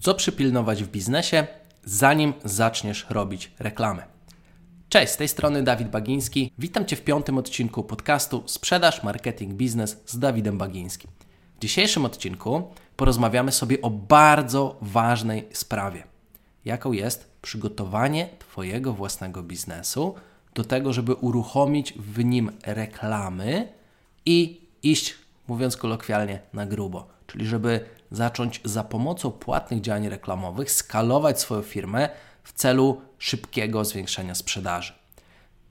Co przypilnować w biznesie, zanim zaczniesz robić reklamy? Cześć, z tej strony Dawid Bagiński. Witam Cię w piątym odcinku podcastu Sprzedaż, Marketing, Biznes z Dawidem Bagińskim. W dzisiejszym odcinku porozmawiamy sobie o bardzo ważnej sprawie, jaką jest przygotowanie Twojego własnego biznesu do tego, żeby uruchomić w nim reklamy i iść, mówiąc kolokwialnie, na grubo. Czyli żeby zacząć za pomocą płatnych działań reklamowych skalować swoją firmę w celu szybkiego zwiększenia sprzedaży.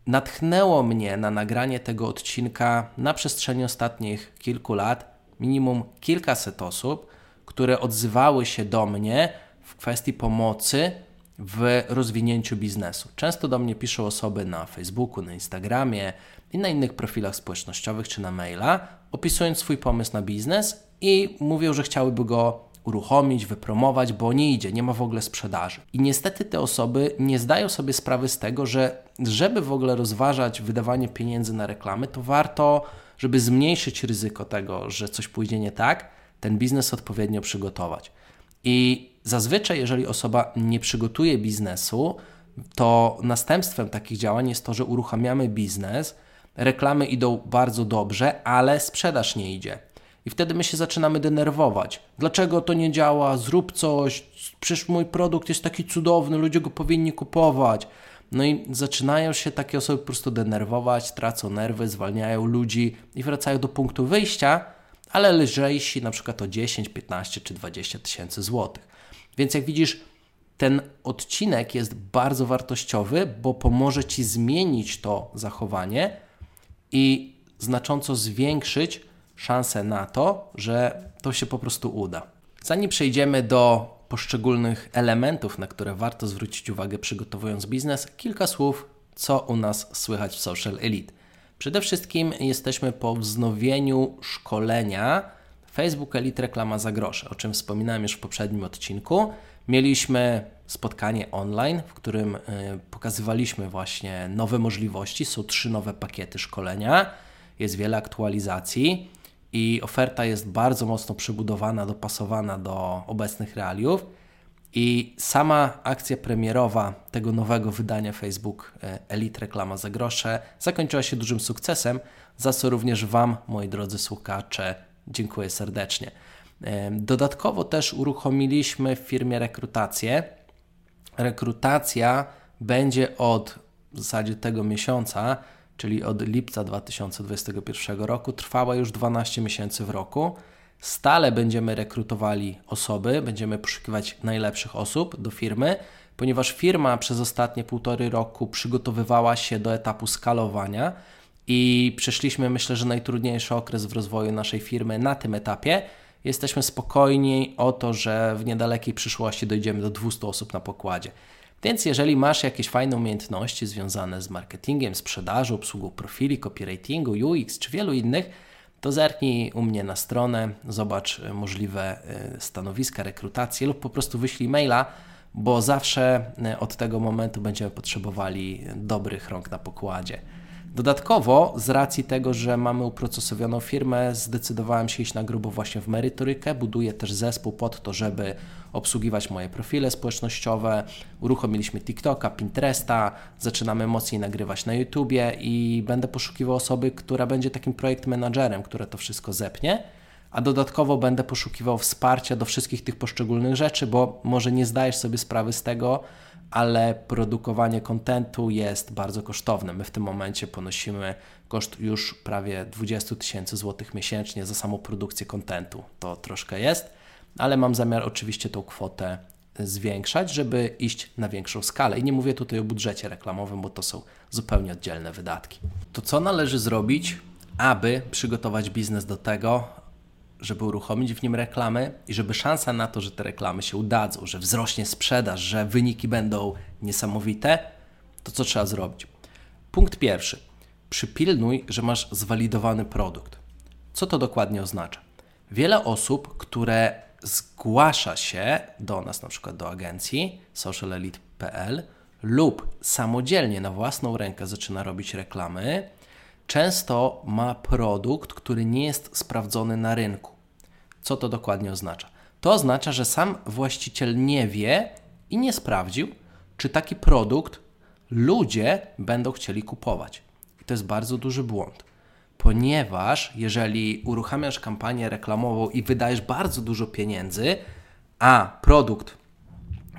Natchnęło mnie na nagranie tego odcinka na przestrzeni ostatnich kilku lat minimum kilkaset osób, które odzywały się do mnie w kwestii pomocy w rozwinięciu biznesu. Często do mnie piszą osoby na Facebooku, na Instagramie i na innych profilach społecznościowych czy na maila, opisując swój pomysł na biznes i mówią, że chciałyby go uruchomić, wypromować, bo nie idzie, nie ma w ogóle sprzedaży. I niestety te osoby nie zdają sobie sprawy z tego, że żeby w ogóle rozważać wydawanie pieniędzy na reklamy, to warto, żeby zmniejszyć ryzyko tego, że coś pójdzie nie tak, ten biznes odpowiednio przygotować. I zazwyczaj, jeżeli osoba nie przygotuje biznesu, to następstwem takich działań jest to, że uruchamiamy biznes, reklamy idą bardzo dobrze, ale sprzedaż nie idzie. I wtedy my się zaczynamy denerwować. Dlaczego to nie działa? Zrób coś. Przecież mój produkt jest taki cudowny, ludzie go powinni kupować. No i zaczynają się takie osoby po prostu denerwować, tracą nerwy, zwalniają ludzi i wracają do punktu wyjścia, ale lżejsi na przykład o 10, 15 czy 20 tysięcy złotych. Więc jak widzisz, ten odcinek jest bardzo wartościowy, bo pomoże Ci zmienić to zachowanie i znacząco zwiększyć szanse na to, że to się po prostu uda. Zanim przejdziemy do poszczególnych elementów, na które warto zwrócić uwagę przygotowując biznes, kilka słów, co u nas słychać w Social Elite. Przede wszystkim jesteśmy po wznowieniu szkolenia Facebook Elite Reklama za grosze, o czym wspominałem już w poprzednim odcinku. Mieliśmy spotkanie online, w którym y, pokazywaliśmy właśnie nowe możliwości. Są trzy nowe pakiety szkolenia, jest wiele aktualizacji i oferta jest bardzo mocno przebudowana, dopasowana do obecnych realiów. I sama akcja premierowa tego nowego wydania Facebook e, Elite Reklama za grosze zakończyła się dużym sukcesem, za co również Wam, moi drodzy słuchacze, dziękuję serdecznie. E, dodatkowo też uruchomiliśmy w firmie rekrutację. Rekrutacja będzie od w zasadzie tego miesiąca czyli od lipca 2021 roku, trwała już 12 miesięcy w roku. Stale będziemy rekrutowali osoby, będziemy poszukiwać najlepszych osób do firmy, ponieważ firma przez ostatnie półtory roku przygotowywała się do etapu skalowania i przeszliśmy, myślę, że najtrudniejszy okres w rozwoju naszej firmy na tym etapie. Jesteśmy spokojni o to, że w niedalekiej przyszłości dojdziemy do 200 osób na pokładzie. Więc jeżeli masz jakieś fajne umiejętności związane z marketingiem, sprzedażą, obsługą profili, copywritingu, UX czy wielu innych, to zerknij u mnie na stronę, zobacz możliwe e, stanowiska, rekrutacje lub po prostu wyślij maila, bo zawsze e, od tego momentu będziemy potrzebowali dobrych rąk na pokładzie. Dodatkowo, z racji tego, że mamy uprocesowioną firmę, zdecydowałem się iść na grubo właśnie w merytorykę. Buduję też zespół pod to, żeby obsługiwać moje profile społecznościowe. Uruchomiliśmy TikToka, Pinteresta, zaczynamy mocniej nagrywać na YouTubie i będę poszukiwał osoby, która będzie takim projekt menadżerem, które to wszystko zepnie. A dodatkowo będę poszukiwał wsparcia do wszystkich tych poszczególnych rzeczy, bo może nie zdajesz sobie sprawy z tego, ale produkowanie kontentu jest bardzo kosztowne. My w tym momencie ponosimy koszt już prawie 20 tysięcy złotych miesięcznie za samą produkcję kontentu. To troszkę jest, ale mam zamiar oczywiście tą kwotę zwiększać, żeby iść na większą skalę. I nie mówię tutaj o budżecie reklamowym, bo to są zupełnie oddzielne wydatki. To co należy zrobić, aby przygotować biznes do tego, żeby uruchomić w nim reklamy i żeby szansa na to, że te reklamy się udadzą, że wzrośnie sprzedaż, że wyniki będą niesamowite, to co trzeba zrobić? Punkt pierwszy. Przypilnuj, że masz zwalidowany produkt. Co to dokładnie oznacza? Wiele osób, które zgłasza się do nas, na przykład do agencji socialelite.pl lub samodzielnie na własną rękę zaczyna robić reklamy, często ma produkt, który nie jest sprawdzony na rynku. Co to dokładnie oznacza? to oznacza, że sam właściciel nie wie i nie sprawdził, czy taki produkt ludzie będą chcieli kupować. I to jest bardzo duży błąd, ponieważ jeżeli uruchamiasz kampanię reklamową i wydajesz bardzo dużo pieniędzy, a produkt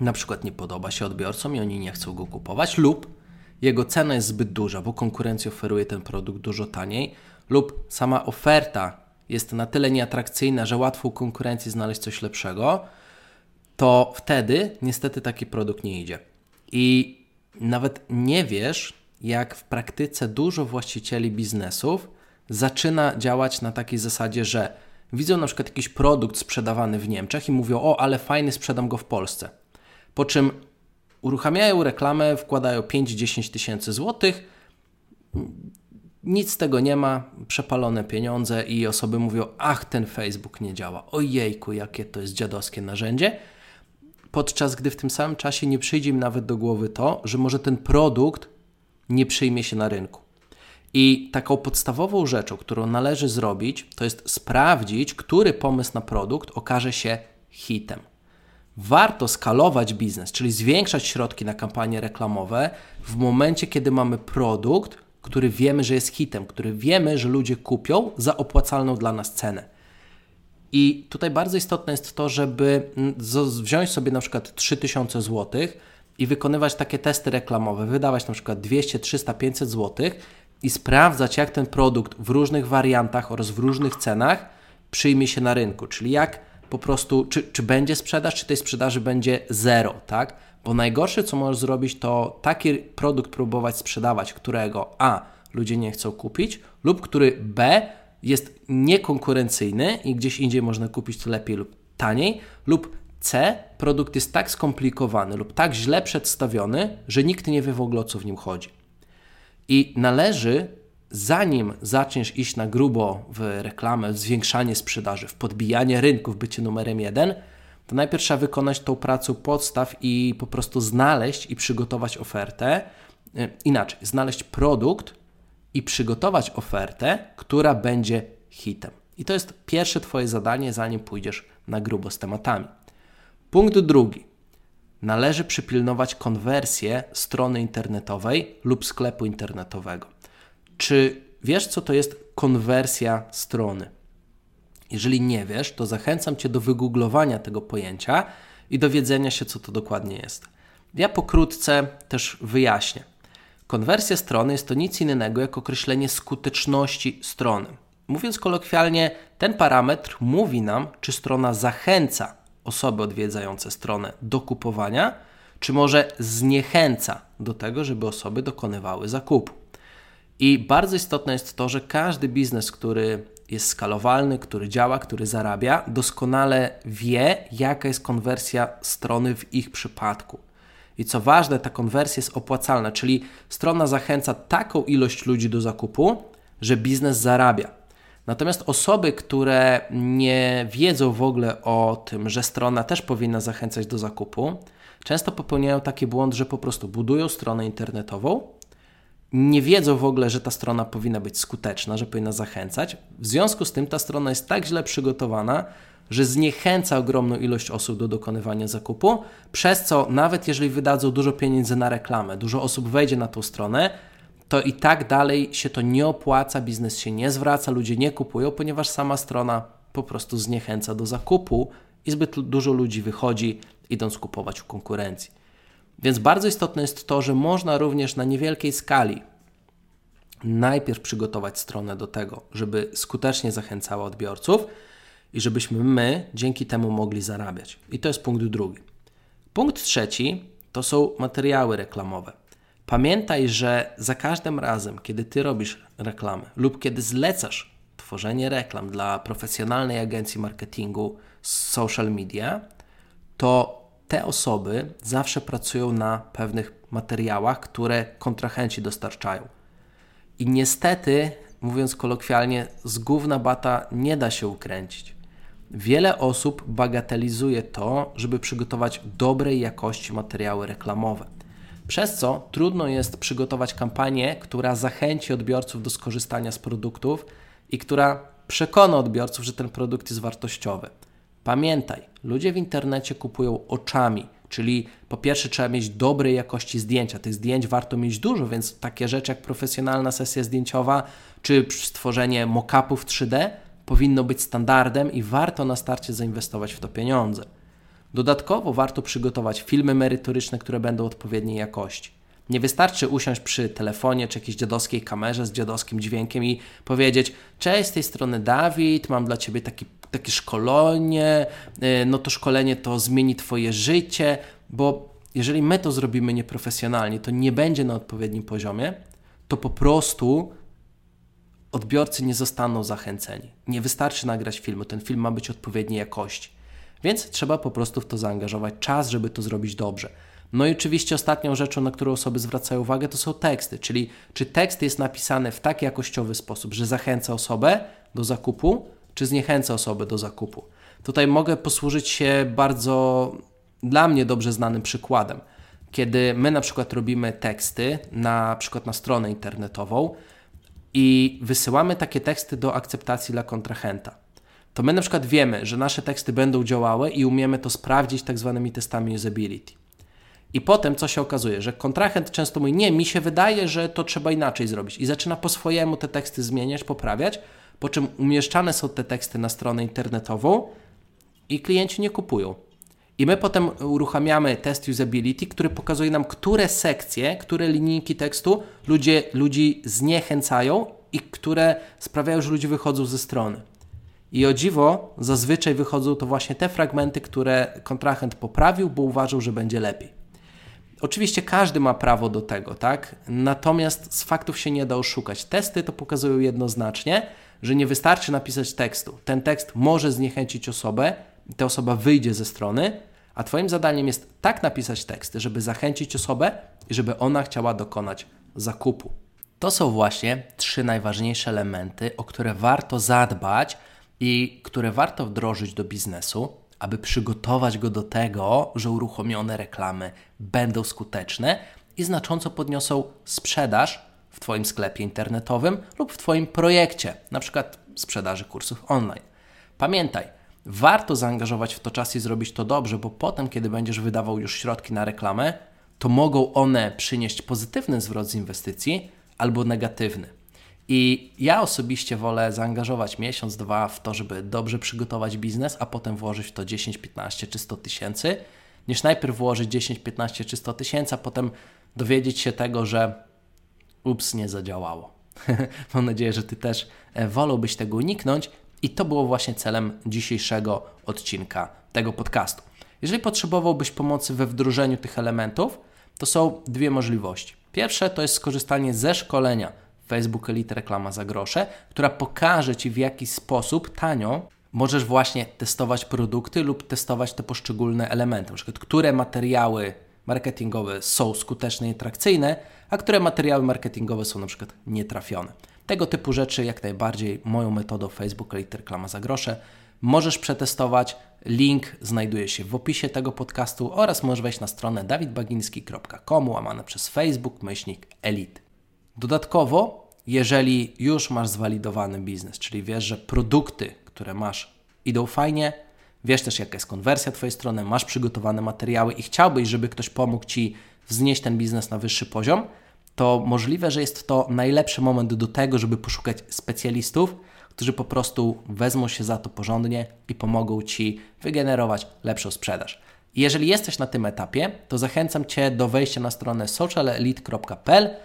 na przykład nie podoba się odbiorcom i oni nie chcą go kupować, lub jego cena jest zbyt duża, bo konkurencja oferuje ten produkt dużo taniej, lub sama oferta jest na tyle nieatrakcyjna, że łatwo u konkurencji znaleźć coś lepszego, to wtedy niestety taki produkt nie idzie. I nawet nie wiesz, jak w praktyce dużo właścicieli biznesów zaczyna działać na takiej zasadzie, że widzą na przykład jakiś produkt sprzedawany w Niemczech i mówią: O, ale fajny, sprzedam go w Polsce. Po czym uruchamiają reklamę, wkładają 5-10 tysięcy złotych, nic z tego nie ma, przepalone pieniądze i osoby mówią: Ach, ten Facebook nie działa. Ojejku, jakie to jest dziadowskie narzędzie. Podczas gdy w tym samym czasie nie przyjdzie im nawet do głowy to, że może ten produkt nie przyjmie się na rynku. I taką podstawową rzeczą, którą należy zrobić, to jest sprawdzić, który pomysł na produkt okaże się hitem. Warto skalować biznes, czyli zwiększać środki na kampanie reklamowe w momencie, kiedy mamy produkt, który wiemy, że jest hitem, który wiemy, że ludzie kupią za opłacalną dla nas cenę. I tutaj bardzo istotne jest to, żeby wziąć sobie na przykład 3000 zł i wykonywać takie testy reklamowe, wydawać na przykład 200, 300, 500 zł i sprawdzać, jak ten produkt w różnych wariantach oraz w różnych cenach przyjmie się na rynku. Czyli jak po prostu, czy, czy będzie sprzedaż, czy tej sprzedaży będzie zero, tak? Bo najgorsze, co możesz zrobić, to taki produkt próbować sprzedawać, którego A ludzie nie chcą kupić, lub który B jest niekonkurencyjny i gdzieś indziej można kupić to lepiej lub taniej, lub C produkt jest tak skomplikowany lub tak źle przedstawiony, że nikt nie wie w ogóle o co w nim chodzi. I należy, zanim zaczniesz iść na grubo w reklamę, w zwiększanie sprzedaży, w podbijanie rynków, bycie numerem jeden, to najpierw trzeba wykonać tą pracę podstaw i po prostu znaleźć i przygotować ofertę. E, inaczej, znaleźć produkt i przygotować ofertę, która będzie hitem. I to jest pierwsze Twoje zadanie, zanim pójdziesz na grubo z tematami. Punkt drugi. Należy przypilnować konwersję strony internetowej lub sklepu internetowego. Czy wiesz, co to jest konwersja strony? Jeżeli nie wiesz, to zachęcam Cię do wygooglowania tego pojęcia i dowiedzenia się, co to dokładnie jest. Ja pokrótce też wyjaśnię. Konwersja strony jest to nic innego jak określenie skuteczności strony. Mówiąc kolokwialnie, ten parametr mówi nam, czy strona zachęca osoby odwiedzające stronę do kupowania, czy może zniechęca do tego, żeby osoby dokonywały zakupu. I bardzo istotne jest to, że każdy biznes, który jest skalowalny, który działa, który zarabia, doskonale wie, jaka jest konwersja strony w ich przypadku. I co ważne, ta konwersja jest opłacalna, czyli strona zachęca taką ilość ludzi do zakupu, że biznes zarabia. Natomiast osoby, które nie wiedzą w ogóle o tym, że strona też powinna zachęcać do zakupu, często popełniają taki błąd, że po prostu budują stronę internetową, nie wiedzą w ogóle, że ta strona powinna być skuteczna, że powinna zachęcać. W związku z tym ta strona jest tak źle przygotowana, że zniechęca ogromną ilość osób do dokonywania zakupu, przez co nawet jeżeli wydadzą dużo pieniędzy na reklamę, dużo osób wejdzie na tą stronę, to i tak dalej się to nie opłaca, biznes się nie zwraca, ludzie nie kupują, ponieważ sama strona po prostu zniechęca do zakupu i zbyt dużo ludzi wychodzi, idąc kupować u konkurencji. Więc bardzo istotne jest to, że można również na niewielkiej skali najpierw przygotować stronę do tego, żeby skutecznie zachęcała odbiorców i żebyśmy my dzięki temu mogli zarabiać. I to jest punkt drugi. Punkt trzeci to są materiały reklamowe. Pamiętaj, że za każdym razem, kiedy ty robisz reklamę lub kiedy zlecasz tworzenie reklam dla profesjonalnej agencji marketingu z social media, to te osoby zawsze pracują na pewnych materiałach, które kontrahenci dostarczają. I niestety, mówiąc kolokwialnie, z gówna bata nie da się ukręcić. Wiele osób bagatelizuje to, żeby przygotować dobrej jakości materiały reklamowe. Przez co trudno jest przygotować kampanię, która zachęci odbiorców do skorzystania z produktów i która przekona odbiorców, że ten produkt jest wartościowy. Pamiętaj, ludzie w internecie kupują oczami, czyli po pierwsze trzeba mieć dobrej jakości zdjęcia. Tych zdjęć warto mieć dużo, więc takie rzeczy jak profesjonalna sesja zdjęciowa czy stworzenie mock-upów 3D powinno być standardem i warto na starcie zainwestować w to pieniądze. Dodatkowo warto przygotować filmy merytoryczne, które będą odpowiedniej jakości. Nie wystarczy usiąść przy telefonie czy jakiejś dziadowskiej kamerze z dziadowskim dźwiękiem i powiedzieć: Cześć, z tej strony Dawid, mam dla ciebie taki, takie szkolenie. Y, no to szkolenie to zmieni Twoje życie, bo jeżeli my to zrobimy nieprofesjonalnie, to nie będzie na odpowiednim poziomie, to po prostu odbiorcy nie zostaną zachęceni. Nie wystarczy nagrać filmu, ten film ma być odpowiedniej jakości. Więc trzeba po prostu w to zaangażować czas, żeby to zrobić dobrze. No i oczywiście ostatnią rzeczą, na którą osoby zwracają uwagę, to są teksty, czyli czy tekst jest napisany w tak jakościowy sposób, że zachęca osobę do zakupu, czy zniechęca osobę do zakupu. Tutaj mogę posłużyć się bardzo dla mnie dobrze znanym przykładem. Kiedy my na przykład robimy teksty, na przykład na stronę internetową i wysyłamy takie teksty do akceptacji dla kontrahenta, to my na przykład wiemy, że nasze teksty będą działały i umiemy to sprawdzić tak zwanymi testami usability. I potem co się okazuje, że kontrahent często mówi: Nie, mi się wydaje, że to trzeba inaczej zrobić, i zaczyna po swojemu te teksty zmieniać, poprawiać, po czym umieszczane są te teksty na stronę internetową i klienci nie kupują. I my potem uruchamiamy test usability, który pokazuje nam, które sekcje, które linijki tekstu ludzie, ludzi zniechęcają i które sprawiają, że ludzie wychodzą ze strony. I o dziwo, zazwyczaj wychodzą to właśnie te fragmenty, które kontrahent poprawił, bo uważał, że będzie lepiej. Oczywiście każdy ma prawo do tego, tak? Natomiast z faktów się nie da oszukać. Testy to pokazują jednoznacznie, że nie wystarczy napisać tekstu. Ten tekst może zniechęcić osobę, ta osoba wyjdzie ze strony, a Twoim zadaniem jest tak napisać teksty, żeby zachęcić osobę i żeby ona chciała dokonać zakupu. To są właśnie trzy najważniejsze elementy, o które warto zadbać i które warto wdrożyć do biznesu, aby przygotować go do tego, że uruchomione reklamy będą skuteczne i znacząco podniosą sprzedaż w Twoim sklepie internetowym lub w Twoim projekcie, na przykład sprzedaży kursów online. Pamiętaj, warto zaangażować w to czas i zrobić to dobrze, bo potem, kiedy będziesz wydawał już środki na reklamę, to mogą one przynieść pozytywny zwrot z inwestycji albo negatywny. I ja osobiście wolę zaangażować miesiąc, dwa w to, żeby dobrze przygotować biznes, a potem włożyć w to 10, 15 czy 100 tysięcy, niż najpierw włożyć 10, 15 czy 100 tysięcy, a potem dowiedzieć się tego, że ups, nie zadziałało. Mam nadzieję, że Ty też e, wolałbyś tego uniknąć i to było właśnie celem dzisiejszego odcinka tego podcastu. Jeżeli potrzebowałbyś pomocy we wdrożeniu tych elementów, to są dwie możliwości. Pierwsze to jest skorzystanie ze szkolenia Facebook Elite Reklama za grosze, która pokaże Ci w jaki sposób tanio możesz właśnie testować produkty lub testować te poszczególne elementy. Na przykład, które materiały marketingowe są skuteczne i atrakcyjne, a które materiały marketingowe są na przykład nietrafione. Tego typu rzeczy jak najbardziej moją metodą Facebook Elite Reklama za grosze możesz przetestować. Link znajduje się w opisie tego podcastu oraz możesz wejść na stronę dawidbagiński.com łamane przez Facebook myślnik Elite. Dodatkowo, jeżeli już masz zwalidowany biznes, czyli wiesz, że produkty, które masz, idą fajnie, wiesz też, jaka jest konwersja Twojej strony, masz przygotowane materiały i chciałbyś, żeby ktoś pomógł Ci wznieść ten biznes na wyższy poziom, to możliwe, że jest to najlepszy moment do tego, żeby poszukać specjalistów, którzy po prostu wezmą się za to porządnie i pomogą Ci wygenerować lepszą sprzedaż. Jeżeli jesteś na tym etapie, to zachęcam Cię do wejścia na stronę socialelite.pl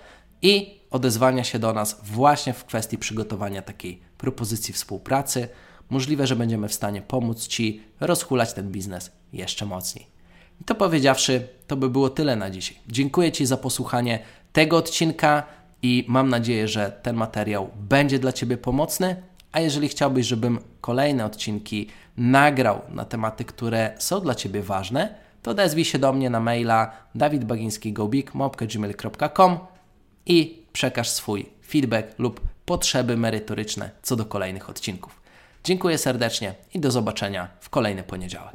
i odezwania się do nas właśnie w kwestii przygotowania takiej propozycji współpracy. Możliwe, że będziemy w stanie pomóc Ci rozhulać ten biznes jeszcze mocniej. I to powiedziawszy, to by było tyle na dzisiaj. Dziękuję Ci za posłuchanie tego odcinka i mam nadzieję, że ten materiał będzie dla Ciebie pomocny. A jeżeli chciałbyś, żebym kolejne odcinki nagrał na tematy, które są dla Ciebie ważne, to odezwij się do mnie na maila dawidbagińskigobik.gmail.com i przekaż swój feedback lub potrzeby merytoryczne co do kolejnych odcinków. Dziękuję serdecznie i do zobaczenia w kolejny poniedziałek.